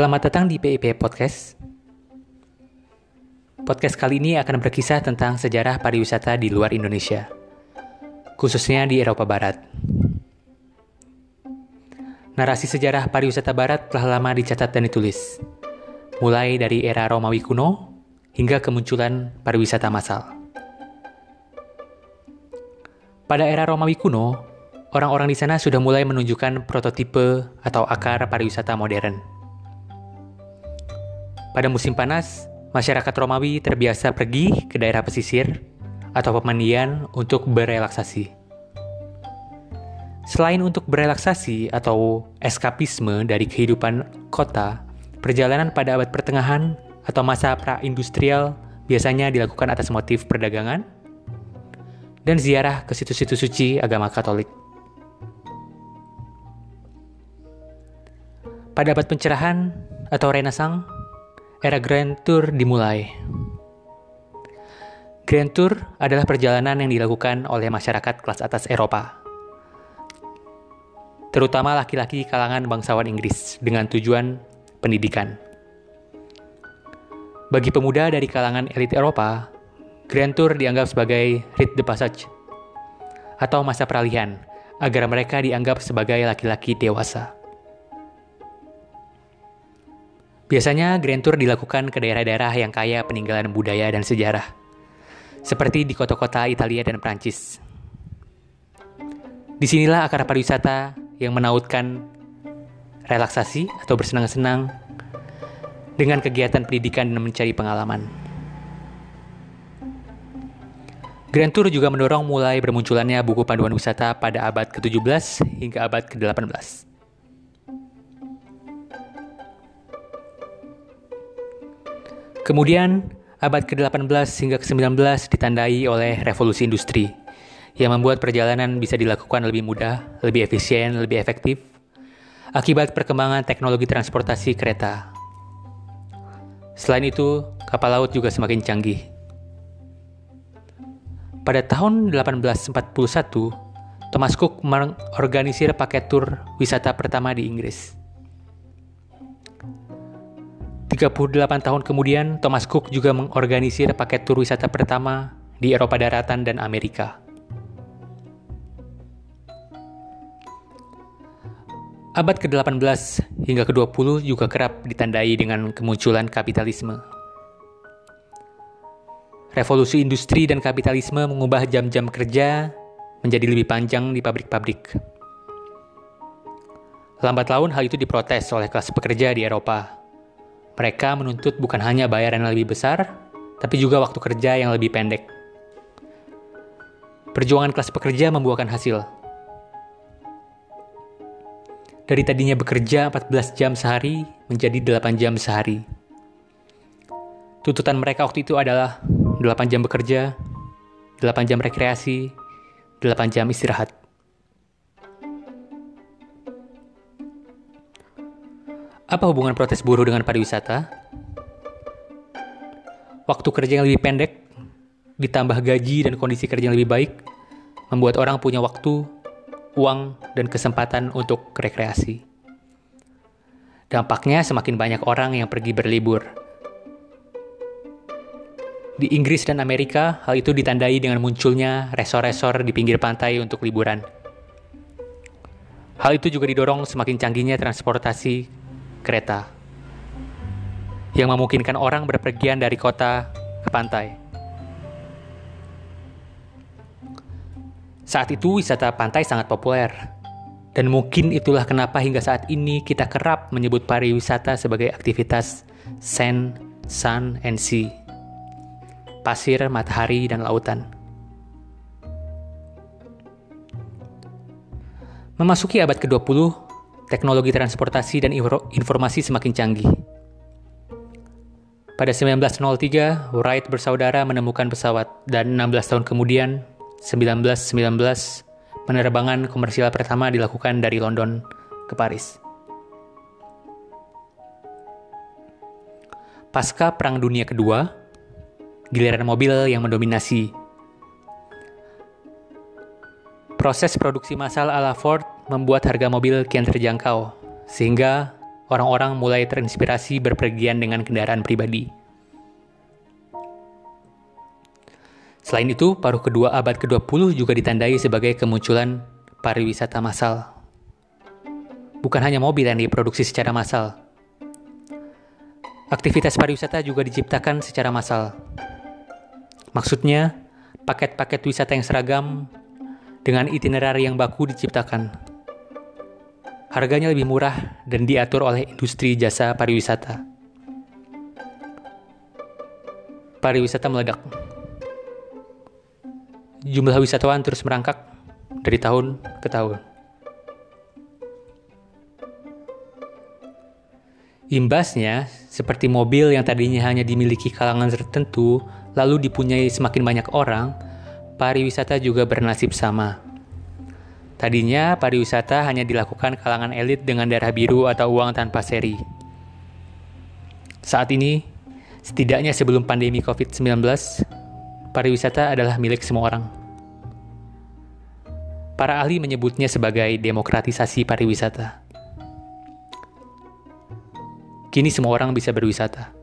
Selamat datang di PIP Podcast. Podcast kali ini akan berkisah tentang sejarah pariwisata di luar Indonesia, khususnya di Eropa Barat. Narasi sejarah pariwisata Barat telah lama dicatat dan ditulis, mulai dari era Romawi kuno hingga kemunculan pariwisata massal. Pada era Romawi kuno, orang-orang di sana sudah mulai menunjukkan prototipe atau akar pariwisata modern. Pada musim panas, masyarakat Romawi terbiasa pergi ke daerah pesisir atau pemandian untuk berelaksasi. Selain untuk berelaksasi atau eskapisme dari kehidupan kota, perjalanan pada abad pertengahan atau masa pra-industrial biasanya dilakukan atas motif perdagangan dan ziarah ke situs-situs suci agama Katolik. Pada abad pencerahan atau Renaissance, era Grand Tour dimulai. Grand Tour adalah perjalanan yang dilakukan oleh masyarakat kelas atas Eropa, terutama laki-laki kalangan bangsawan Inggris dengan tujuan pendidikan. Bagi pemuda dari kalangan elit Eropa, Grand Tour dianggap sebagai rite de passage atau masa peralihan agar mereka dianggap sebagai laki-laki dewasa. Biasanya Grand Tour dilakukan ke daerah-daerah yang kaya peninggalan budaya dan sejarah, seperti di kota-kota Italia dan Prancis. Di sinilah akar pariwisata yang menautkan relaksasi atau bersenang-senang dengan kegiatan pendidikan dan mencari pengalaman. Grand Tour juga mendorong mulai bermunculannya buku panduan wisata pada abad ke-17 hingga abad ke-18. Kemudian, abad ke-18 hingga ke-19 ditandai oleh revolusi industri, yang membuat perjalanan bisa dilakukan lebih mudah, lebih efisien, lebih efektif, akibat perkembangan teknologi transportasi kereta. Selain itu, kapal laut juga semakin canggih. Pada tahun 1841, Thomas Cook mengorganisir paket tur wisata pertama di Inggris. 38 tahun kemudian, Thomas Cook juga mengorganisir paket tur wisata pertama di Eropa Daratan dan Amerika. Abad ke-18 hingga ke-20 juga kerap ditandai dengan kemunculan kapitalisme. Revolusi industri dan kapitalisme mengubah jam-jam kerja menjadi lebih panjang di pabrik-pabrik. Lambat laun hal itu diprotes oleh kelas pekerja di Eropa mereka menuntut bukan hanya bayaran yang lebih besar, tapi juga waktu kerja yang lebih pendek. Perjuangan kelas pekerja membuahkan hasil. Dari tadinya bekerja 14 jam sehari menjadi 8 jam sehari. Tuntutan mereka waktu itu adalah 8 jam bekerja, 8 jam rekreasi, 8 jam istirahat. Apa hubungan protes buruh dengan pariwisata? Waktu kerja yang lebih pendek, ditambah gaji dan kondisi kerja yang lebih baik, membuat orang punya waktu, uang, dan kesempatan untuk rekreasi. Dampaknya semakin banyak orang yang pergi berlibur. Di Inggris dan Amerika, hal itu ditandai dengan munculnya resor-resor di pinggir pantai untuk liburan. Hal itu juga didorong semakin canggihnya transportasi kereta yang memungkinkan orang berpergian dari kota ke pantai. Saat itu wisata pantai sangat populer, dan mungkin itulah kenapa hingga saat ini kita kerap menyebut pariwisata sebagai aktivitas sand, sun, and sea, pasir, matahari, dan lautan. Memasuki abad ke-20, teknologi transportasi dan informasi semakin canggih. Pada 1903, Wright bersaudara menemukan pesawat dan 16 tahun kemudian, 1919, penerbangan komersial pertama dilakukan dari London ke Paris. Pasca Perang Dunia Kedua, giliran mobil yang mendominasi. Proses produksi massal ala Ford membuat harga mobil kian terjangkau, sehingga orang-orang mulai terinspirasi berpergian dengan kendaraan pribadi. Selain itu, paruh kedua abad ke-20 juga ditandai sebagai kemunculan pariwisata massal. Bukan hanya mobil yang diproduksi secara massal. Aktivitas pariwisata juga diciptakan secara massal. Maksudnya, paket-paket wisata yang seragam dengan itinerari yang baku diciptakan. Harganya lebih murah dan diatur oleh industri jasa pariwisata. Pariwisata meledak jumlah wisatawan terus merangkak dari tahun ke tahun. Imbasnya, seperti mobil yang tadinya hanya dimiliki kalangan tertentu, lalu dipunyai semakin banyak orang, pariwisata juga bernasib sama. Tadinya, pariwisata hanya dilakukan kalangan elit dengan darah biru atau uang tanpa seri. Saat ini, setidaknya sebelum pandemi COVID-19, pariwisata adalah milik semua orang. Para ahli menyebutnya sebagai demokratisasi pariwisata. Kini semua orang bisa berwisata.